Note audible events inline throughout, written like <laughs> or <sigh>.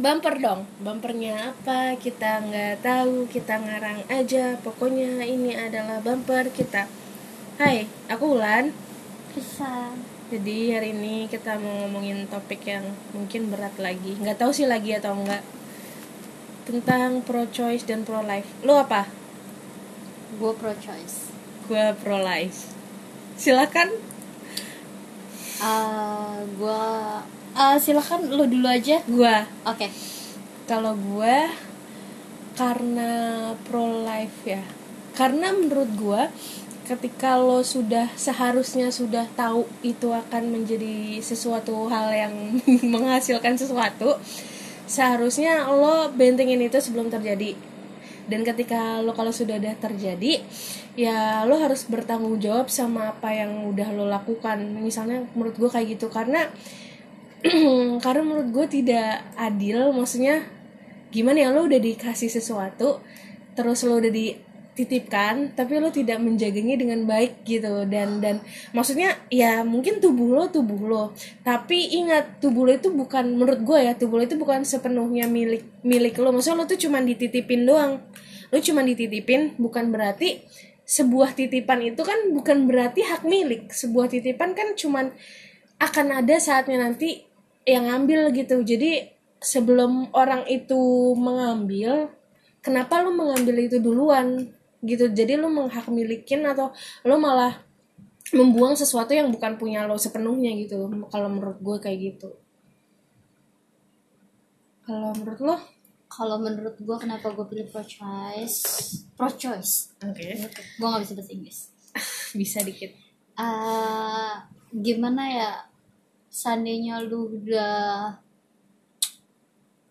bumper dong. Bumpernya apa? Kita nggak tahu. Kita ngarang aja. Pokoknya ini adalah bumper kita. Hai aku Ulan. Bisa. jadi hari ini kita mau ngomongin topik yang mungkin berat lagi. Nggak tahu sih lagi atau enggak tentang pro choice dan pro life lo apa? Gue pro choice. gue pro life silakan. Uh, gue uh, silakan lo dulu aja. gue Oke. kalau gue karena pro life ya karena menurut gue ketika lo sudah seharusnya sudah tahu itu akan menjadi sesuatu hal yang <laughs> menghasilkan sesuatu seharusnya lo bentengin itu sebelum terjadi dan ketika lo kalau sudah ada terjadi ya lo harus bertanggung jawab sama apa yang udah lo lakukan misalnya menurut gue kayak gitu karena <clears throat> karena menurut gue tidak adil maksudnya gimana ya lo udah dikasih sesuatu terus lo udah dititipkan tapi lo tidak menjaganya dengan baik gitu. Dan dan maksudnya ya mungkin tubuh lo tubuh lo tapi ingat tubuh lo itu bukan menurut gue ya tubuh lo itu bukan sepenuhnya milik milik lo maksudnya lo tuh cuma dititipin doang. Lo cuma dititipin bukan berarti sebuah titipan itu kan bukan berarti hak milik. Sebuah titipan kan cuman akan ada saatnya nanti yang ngambil gitu jadi sebelum orang itu mengambil kenapa lo mengambil itu duluan gitu jadi lo menghak milikin atau lo malah membuang sesuatu yang bukan punya lo sepenuhnya gitu kalau menurut gue kayak gitu kalau menurut lo Kalau menurut gue kenapa gue pilih pro choice? Pro choice. oke Gue nggak bisa bahasa Inggris. <laughs> bisa dikit Uh, gimana ya? Seandainya lu udah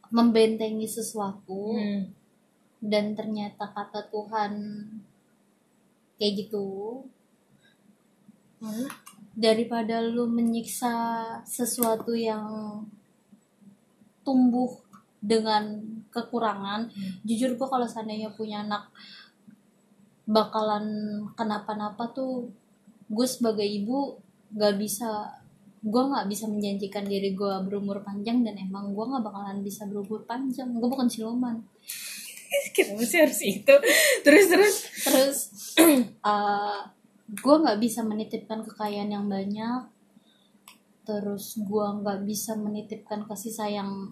membentengi sesuatu Hmm. dan ternyata kata Tuhan kayak gitu, Hah? daripada lu menyiksa sesuatu yang tumbuh dengan kekurangan jujur gua kalau seandainya punya anak bakalan kenapa-napa tuh gue sebagai ibu gak bisa gue nggak bisa menjanjikan diri gue berumur panjang dan emang gue nggak bakalan bisa berumur panjang. Gue bukan siluman. <laughs> Kenapa sih harus itu. Terus terus. Terus <clears throat> gue nggak bisa menitipkan kekayaan yang banyak. Terus gue nggak bisa menitipkan kasih sayang.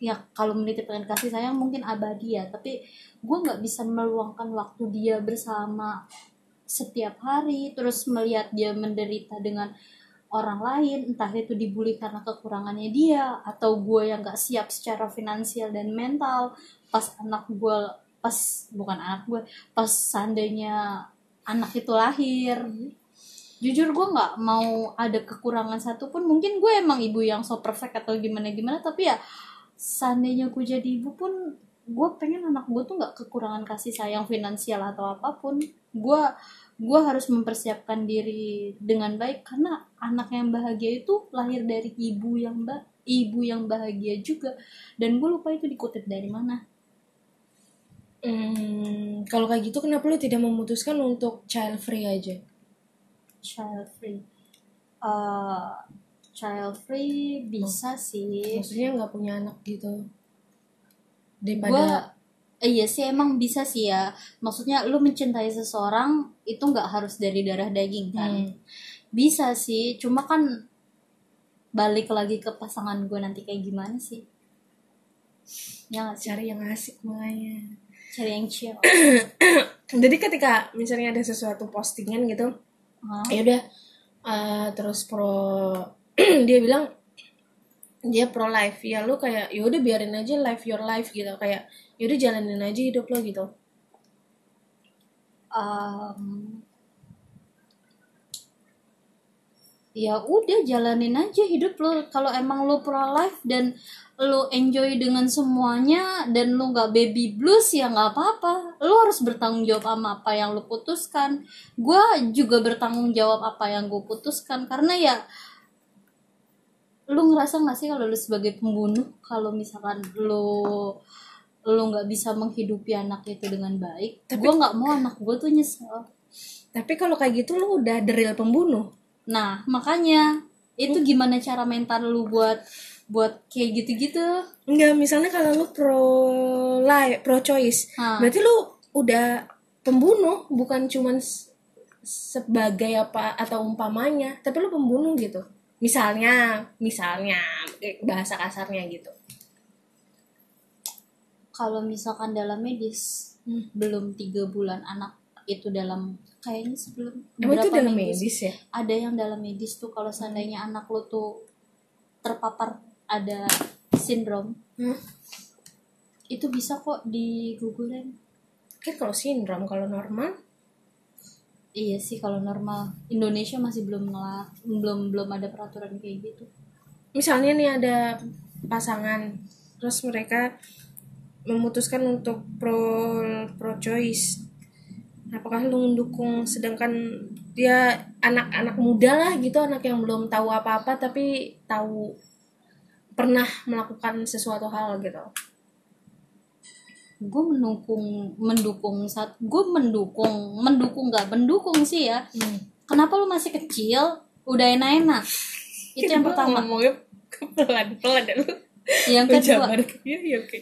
Ya kalau menitipkan kasih sayang mungkin abadi ya tapi gue nggak bisa meluangkan waktu dia bersama setiap hari terus melihat dia menderita dengan orang lain entah itu dibully karena kekurangannya dia atau gue yang nggak siap secara finansial dan mental pas anak gue pas bukan anak gue pas seandainya anak itu lahir. Jujur gue nggak mau ada kekurangan satupun. Mungkin gue emang ibu yang so perfect atau gimana gimana tapi ya seandainya gue jadi ibu pun gue pengen anak gue tuh nggak kekurangan kasih sayang finansial atau apa pun. Gue gue harus mempersiapkan diri dengan baik karena anak yang bahagia itu lahir dari ibu yang ba ibu yang bahagia juga dan gue lupa itu dikutip dari mana Hmm, kalau kayak gitu kenapa lo tidak memutuskan untuk child free aja? child free Eh, child free bisa sih Maksudnya nggak punya anak gitu? Daripada iya sih emang bisa sih ya maksudnya lu mencintai seseorang itu nggak harus dari darah daging kan Hmm. Bisa sih cuma kan balik lagi ke pasangan gue nanti kayak gimana sih? Ya sih? Cari yang asik makanya. cari yang chill. <clears throat> Jadi ketika misalnya ada sesuatu postingan gitu, Hah? ya udah eh, terus pro <clears throat> dia bilang dia pro life. Ya lu kayak ya udah biarin aja live your life gitu. Kayak ya udah jalanin aja hidup lo gitu. Em, ya udah jalanin aja hidup lo. Kalau emang lo pro life dan lo enjoy dengan semuanya dan lo nggak baby blues ya nggak apa-apa. Lo harus bertanggung jawab sama apa yang lo putuskan. Gue juga bertanggung jawab apa yang gue putuskan. Karena ya lo ngerasa nggak sih kalau lo sebagai pembunuh kalau misalkan lo lo nggak bisa menghidupi anak itu dengan baik gue nggak mau anak gue tuh nyesel. Tapi kalau kayak gitu lu udah real pembunuh Nah, makanya itu gimana cara mental lu buat buat kayak gitu-gitu Enggak, misalnya kalau lu pro life, pro choice, Ah. berarti lu udah pembunuh, bukan cuman sebagai apa atau umpamanya, tapi lu pembunuh gitu. Misalnya, misalnya bahasa kasarnya gitu. kalau misalkan dalam medis Hmm. belum tiga bulan anak itu dalam kayaknya sebelum Emang itu berapa dalam medis sih? ya? ada yang dalam medis tuh kalau seandainya anak lo tuh terpapar ada sindrom Hmm? itu bisa kok digugulin Kan kalau sindrom, kalau normal, iya sih kalau normal Indonesia masih belum ngelak belum belum ada peraturan kayak gitu misalnya nih ada pasangan, terus mereka memutuskan untuk pro pro choice. Apakah lu mendukung? Sedangkan dia anak-anak muda lah gitu, anak yang belum tahu apa-apa tapi tahu pernah melakukan sesuatu hal gitu. gue mendukung mendukung saat gue mendukung mendukung nggak mendukung sih ya. Kenapa lu masih kecil? Udah enak-enak. <laughs> Itu yang pertama. Ngomongnya pelan-pelan ya lu. yang kedua. <laughs> Iya, iya, oke.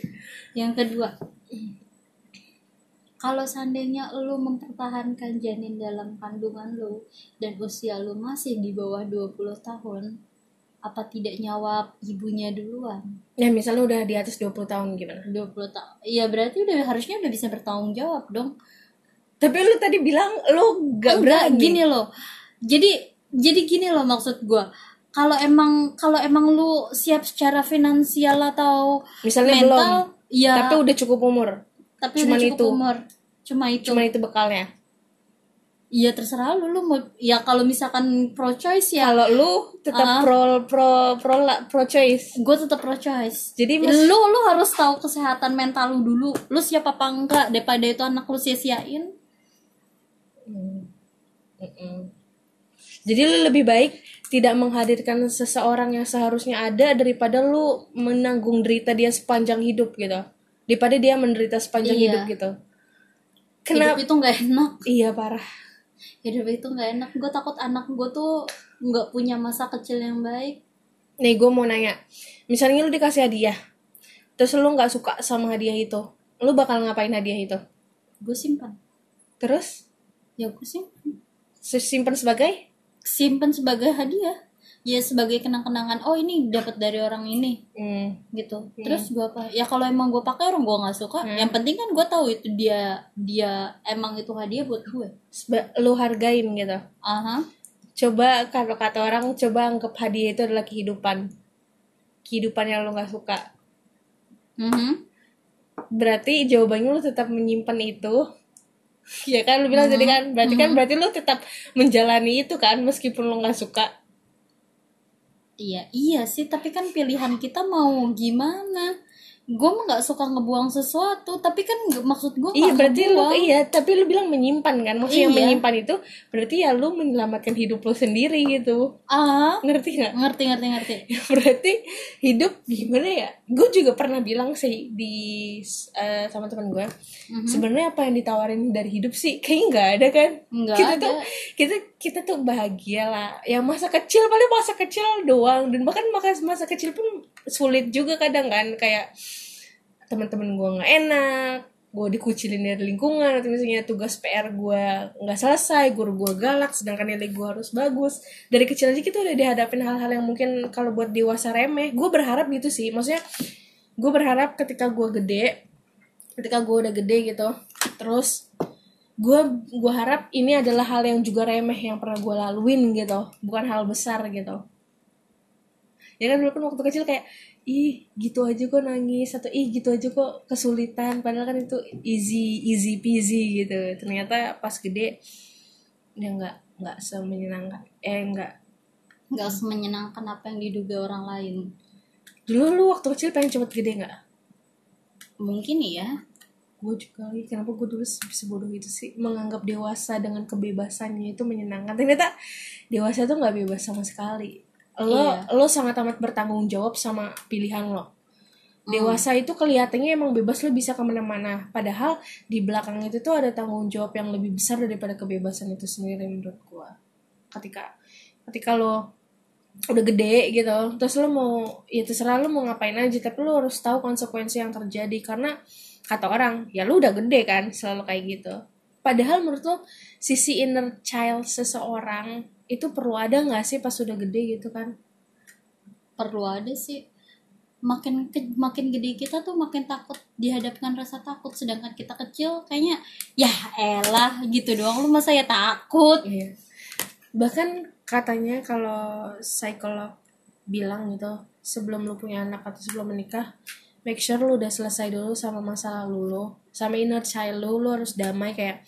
yang kedua kalau seandainya lu mempertahankan janin dalam kandungan lu dan usia lu masih di bawah 20 tahun apa tidak nyawa ibunya duluan Ya misalnya udah di atas 20 tahun gimana? 20 tahun ya berarti udah harusnya udah bisa bertanggung jawab dong Tapi lu tadi bilang lu gak berani. gini loh jadi jadi gini loh maksud gua kalau emang kalau emang lu siap secara finansial atau Misalnya mental belum, ya tapi udah cukup umur. Tapi cuman udah cukup itu. umur cuma itu Cuman itu bekalnya. Iya terserah lu lu mau ya kalau misalkan pro choice ya Kalau lu tetap Ah. pro pro pro pro choice. gue tetap pro choice. Jadi mas- lu lu harus tahu kesehatan mental lu dulu. Lu siap apa enggak daripada itu anak lu sia-siain. Mm-mm. Jadi lu lebih baik tidak menghadirkan seseorang yang seharusnya ada daripada lu menanggung derita dia sepanjang hidup gitu. Daripada dia menderita sepanjang Iya. hidup gitu. Hidup Kenapa? itu nggak enak. Iya parah. Hidup itu nggak enak. Gue takut anak gue tuh nggak punya masa kecil yang baik. Nih gue mau nanya, misalnya lu dikasih hadiah, terus lu nggak suka sama hadiah itu, lu bakal ngapain hadiah itu? Gue simpan. Terus Ya gue simpan. simpan sebagai? Simpan sebagai hadiah. Ya sebagai kenang-kenangan. Oh ini dapat dari orang ini. Hmm. gitu terus gua apa ya kalau emang gue pakai orang gue nggak suka Hmm. yang penting kan gue tahu itu dia dia emang itu hadiah buat gue Seba- lu hargain gitu. aha Coba kalau kata orang, coba anggap hadiah itu adalah kehidupan. Kehidupan yang lu nggak suka. Mhm. Berarti jawabannya lu tetap menyimpan itu. Ya kan lu bilang tadi kan, berarti kan berarti lu tetap menjalani itu kan meskipun lu nggak suka. Iya iya sih tapi kan pilihan kita mau gimana gue mah nggak suka ngebuang sesuatu tapi kan maksud gue Iya berarti lu ngebuang. iya tapi lu bilang menyimpan kan? Maksudnya Iya. menyimpan itu berarti ya lu menyelamatkan hidup lu sendiri gitu. Ah. Ngerti nggak? Ngerti ngerti ngerti. Ya, <laughs> berarti hidup gimana ya? Gue juga pernah bilang sih di eh, sama teman gue Mhm. sebenarnya apa yang ditawarin dari hidup sih? <laughs> Kayaknya nggak ada kan? Nggak kita ada. tuh kita kita tuh bahagia lah. Ya masa kecil paling masa kecil doang. Dan bahkan masa masa kecil pun sulit juga kadang kan? Kayak teman-teman gue nggak enak gue dikucilin dari lingkungan atau misalnya tugas PR gue nggak selesai guru gue galak sedangkan nilai gue harus bagus. Dari kecil aja kita udah dihadapin hal-hal yang mungkin kalau buat dewasa remeh. Gue berharap gitu sih maksudnya gue berharap ketika gue gede ketika gue udah gede gitu terus gue gue harap ini adalah hal yang juga remeh yang pernah gue laluin gitu bukan hal besar gitu ya kan dulu kan waktu kecil kayak ih gitu aja kok nangis atau ih gitu aja kok kesulitan padahal kan itu easy easy peasy gitu. Ternyata pas gede ya nggak nggak semenyenangkan eh nggak nggak semenyenangkan apa yang diduga orang lain. Dulu lu waktu kecil pengen cepet gede nggak? Mungkin ya gue juga kenapa gue dulu sebodoh itu sih? Menganggap dewasa dengan kebebasannya itu menyenangkan. Ternyata dewasa tuh nggak bebas sama sekali lo Iya. lo sangat amat bertanggung jawab sama pilihan lo. Dewasa itu kelihatannya emang bebas lo bisa ke mana-mana. Padahal di belakang itu tuh ada tanggung jawab yang lebih besar daripada kebebasan itu sendiri menurut gue ketika ketika lo udah gede gitu terus lo mau ya terserah lo mau ngapain aja tapi lo harus tahu konsekuensi yang terjadi. Karena kata orang ya lo udah gede kan selalu kayak gitu. Padahal menurut lo sisi inner child seseorang itu perlu ada nggak sih pas udah gede gitu kan? Perlu ada sih. Makin ke, makin gede kita tuh makin takut dihadapkan rasa takut. Sedangkan kita kecil kayaknya ya elah gitu doang. Lu masa ya takut? Iya. Bahkan katanya kalau psikolog bilang gitu, sebelum lu punya anak atau sebelum menikah, make sure lu udah selesai dulu sama masa lalu lu, sama inner child lu, lu harus damai kayak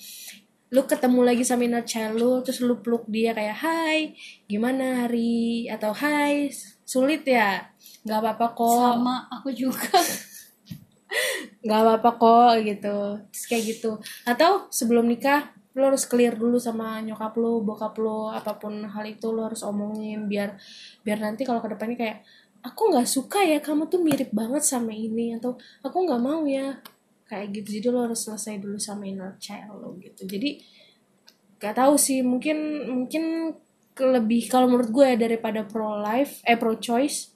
lu ketemu lagi sama inner child lu, terus lu peluk dia kayak hai, gimana hari? Atau hai, sulit ya, nggak apa-apa kok. Sama aku juga. <laughs> Nggak apa-apa kok gitu. Terus kayak gitu. Atau sebelum nikah lo harus clear dulu sama nyokap lo bokap lo apa pun hal itu lo harus omongin biar biar nanti kalau ke depannya kayak aku nggak suka ya kamu tuh mirip banget sama ini atau aku nggak mau ya kayak gitu. Jadi lo harus selesai dulu sama inner child lo gitu. Jadi gak tahu sih mungkin mungkin lebih kalau menurut gue ya daripada pro life eh pro choice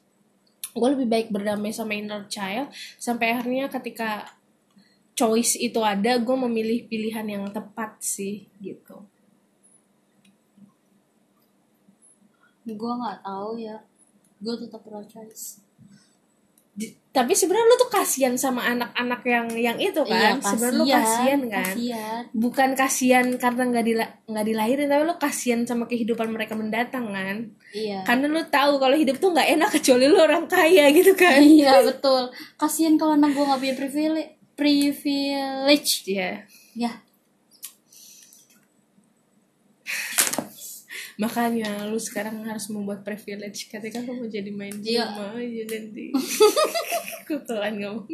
gue lebih baik berdamai sama inner child. Sampai akhirnya ketika choice itu ada gue memilih pilihan yang tepat sih gitu. Gue nggak tahu ya. Gue tetap pro choice tapi sebenarnya lu tuh kasihan sama anak-anak yang yang itu kan. Sebenarnya lu kasihan kan. kasihan. Bukan kasihan karena nggak dila- nggak dilahirin tapi lu kasihan sama kehidupan mereka mendatang kan. Iya. Karena lu tahu kalau hidup tuh nggak enak kecuali lu orang kaya gitu kan. Iya betul. Kasihan kalau anak gue nggak punya privilege privilege. Iya. ya makanya lu sekarang harus membuat privilege ketika mau jadi main Iya. cuma aja nanti. <laughs> Kutulan ngomong.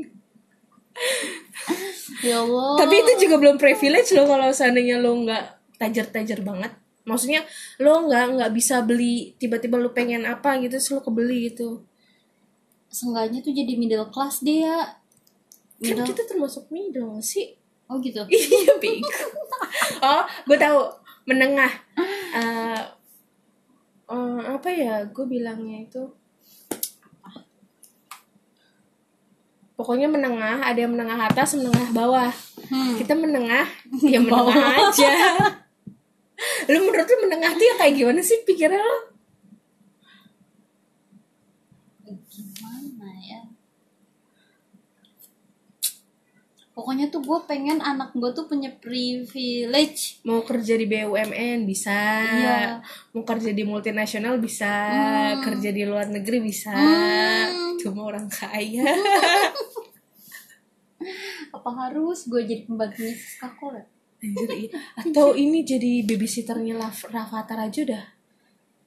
Ya allah. Tapi itu juga belum privilege lo kalau seandainya lo nggak tajar-tajar banget. Maksudnya lo nggak nggak bisa beli tiba-tiba lo pengen apa gitu terus lo kebeli gitu. Seenggaknya tuh jadi middle class dia kan middle kita termasuk middle sih? Oh gitu. <laughs> Iya bego <laughs> oh gue tahu. Menengah. Eh, eh, apa ya gue bilangnya itu pokoknya menengah ada yang menengah atas menengah bawah. Hmm. kita menengah <laughs> ya menengah aja. Lu menurut lu menengah tuh ya kayak gimana sih pikiran lo gimana ya pokoknya tuh gue pengen anak gue tuh punya privilege mau kerja di BUMN bisa Iya. mau kerja di multinasional bisa Hmm. kerja di luar negeri bisa Hmm. cuma orang kaya <laughs> apa harus gue jadi pembantunya Siska Kol? Anjir, iya. <laughs> atau ini jadi babysitternya Rafathar aja udah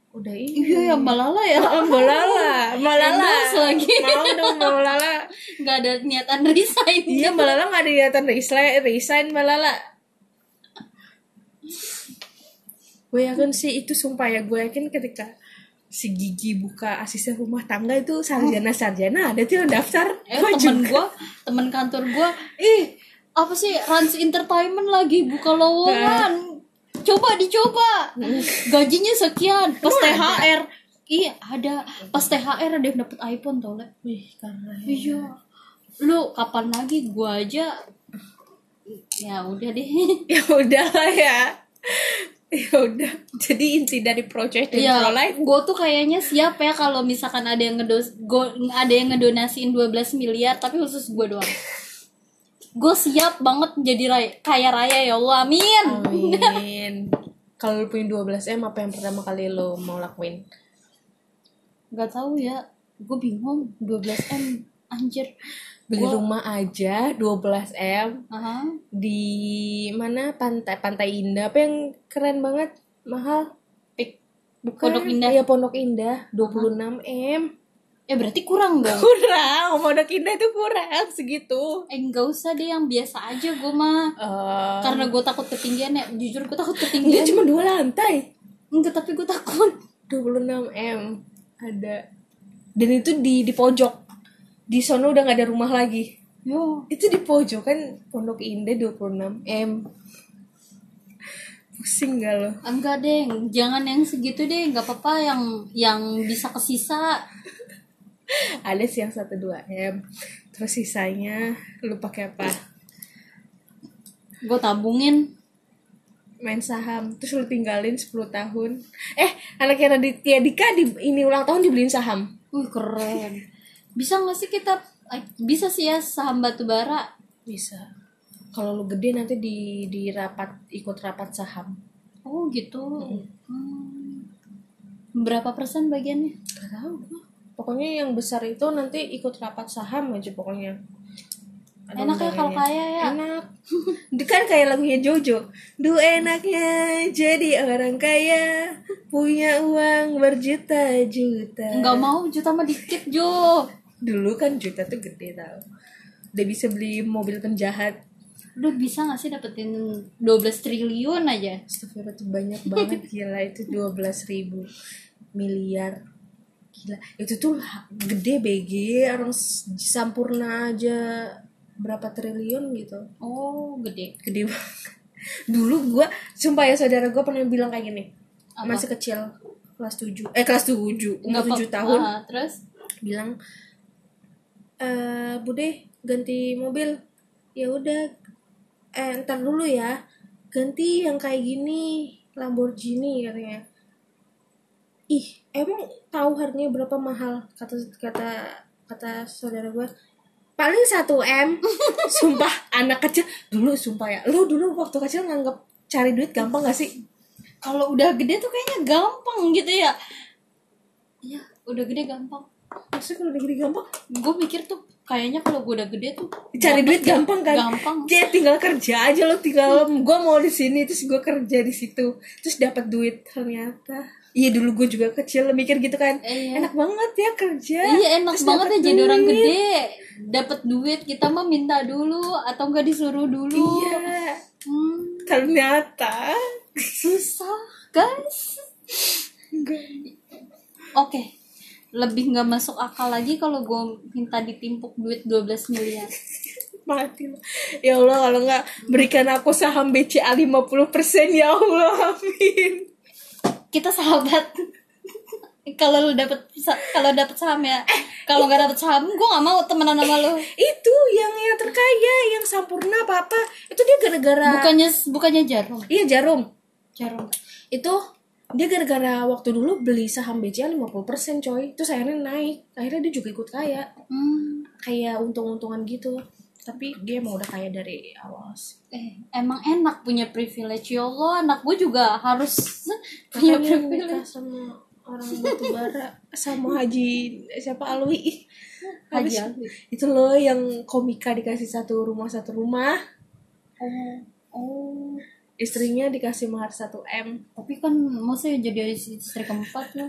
udah ini iya ya Malala ya Oh, Malala, Malala. Lagi. Mau dong Malala. nggak ada niatan resign Iya, Malala nggak ada niatan resign, resign Malala. Gue yakin sih itu sumpah ya, gue yakin ketika si Gigi buka asisten rumah tangga itu sarjana-sarjana ada tuh yang daftar. eh Gua temen gue temen kantor gue ih apa sih Rans Entertainment lagi buka lowongan coba dicoba gajinya sekian pas? THR iya ada pas THR ada yang dapet iPhone tau Le. Wih, karena iya lu kapan lagi gue aja ya udah deh <laughs> ya udah lah ya. Ya udah. Jadi inti dari project dan Iya, pro life gue tuh kayaknya siap ya kalau misalkan ada yang ngedos, go, ada yang ngedonasiin 12 miliar, tapi khusus gue doang. Gue siap banget jadi raya, kaya raya ya Allah, amin. Amin. Kalau lu punya 12 M apa yang pertama kali lo mau lakuin? Gak tahu ya, gue bingung 12 m, anjir. Beli Gua- rumah aja 12 M Aha. di mana pantai Pantai Indah apa yang keren banget mahal Pik. bukan Pondok Indah. iya Pondok Indah 26 m Ya berarti kurang dong. <laughs> kurang Pondok Indah itu kurang segitu Eh gak usah deh yang biasa aja gue mah. Eh, Karena gue takut ketinggian ya, jujur gue takut dia ketinggian. cuma dua lantai Enggak, tapi gue takut. 26 m ada. Dan itu di di pojok. Di sono udah nggak ada rumah lagi. Yo. itu di pojok kan? Pondok Indah 26 m pusing gak lo? Enggak deh jangan yang segitu deh. Nggak apa-apa yang yang bisa kesisa. Ada sih yang satu dua m terus sisanya lu pakai apa? Gue tabungin main saham terus lu tinggalin 10 tahun. Eh anaknya Raditya Dika di ini ulang tahun dibeliin saham. Wih keren. Bisa nggak sih kita eh, bisa sih ya saham batu bara? Bisa. Kalau lu gede nanti di di rapat ikut rapat saham. Oh gitu. Hmm. berapa persen bagiannya? Gak tahu. Pokoknya yang besar itu nanti ikut rapat saham aja pokoknya. Ada enak ya kalau kaya ya Enak. <laughs> Kan kayak lagunya Jojo. Du enaknya jadi orang kaya, punya uang berjuta-juta. nggak mau juta mah dikit Jo Dulu kan juta tuh gede tau. Udah bisa beli mobil penjahat. Lu bisa gak sih dapetin 12 triliun aja? Astagfirullah itu banyak banget gila itu 12 ribu miliar gila itu tuh gede BG orang sampurna aja berapa triliun gitu. Oh, gede. gede banget. Dulu gua sumpah ya saudara gua pernah bilang kayak gini. Apa? masih kecil kelas 7 eh kelas 7 umur Nggak 7 apa- tahun. Ah, terus? bilang eh bude ganti mobil. Ya udah eh ntar dulu ya. Ganti yang kayak gini Lamborghini katanya. Ih emang tahu harganya berapa mahal? kata kata kata saudara gue paling 1 m <laughs> sumpah anak kecil dulu sumpah ya lu dulu waktu kecil nganggap cari duit gampang gak sih Kalau udah gede tuh kayaknya gampang gitu ya. Iya, udah gede gampang. maksudnya kalau udah gede gampang Gue mikir tuh kayaknya kalau gue udah gede tuh cari duit ya. gampang kan Gampang. dia tinggal kerja aja lo tinggal gue mau di sini terus gue kerja di situ terus dapat duit ternyata iya dulu gue juga kecil mikir gitu kan. Iya. enak banget ya kerja. Iya enak Terus banget ya jadi orang duit. gede. Dapat duit kita mah minta dulu atau enggak disuruh dulu. Iya. Hmm, ternyata susah guys. Oke lebih nggak masuk akal lagi kalau gue minta ditimpuk duit 12 miliar. Mati lo ya Allah kalau nggak berikan aku saham BCA 50% ya Allah amin kita sahabat. <laughs> Kalau lu dapet kalau dapet saham ya. Kalau nggak dapet saham gue nggak mau temenan sama lu. <laughs> Itu yang yang terkaya yang sampurna apa apa itu dia gara-gara bukannya bukannya jarum? Iya jarum. Jarum. Itu dia gara-gara waktu dulu beli saham BCA 50% coy. Terus akhirnya naik. Akhirnya dia juga ikut kaya. Hmm, kayak untung-untungan gitu tapi dia emang udah kaya dari awal sih. Eh emang enak punya privilege. Ya Allah anak gue juga harus punya privilege. sama orang batu bara sama Haji siapa Alwi. Haji Alwi. itu loh yang komika dikasih satu rumah satu rumah. Oh oh istrinya dikasih mahar 1 m. Tapi kan masa ya jadi istri keempat ya?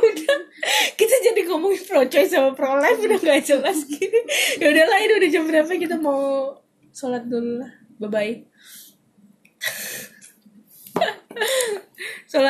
Udah <laughs> kita jadi ngomongin pro choice sama pro life udah gak jelas gini. Ya udahlah ini udah jam berapa kita mau sholat dulu lah. Bye bye <laughs> sholat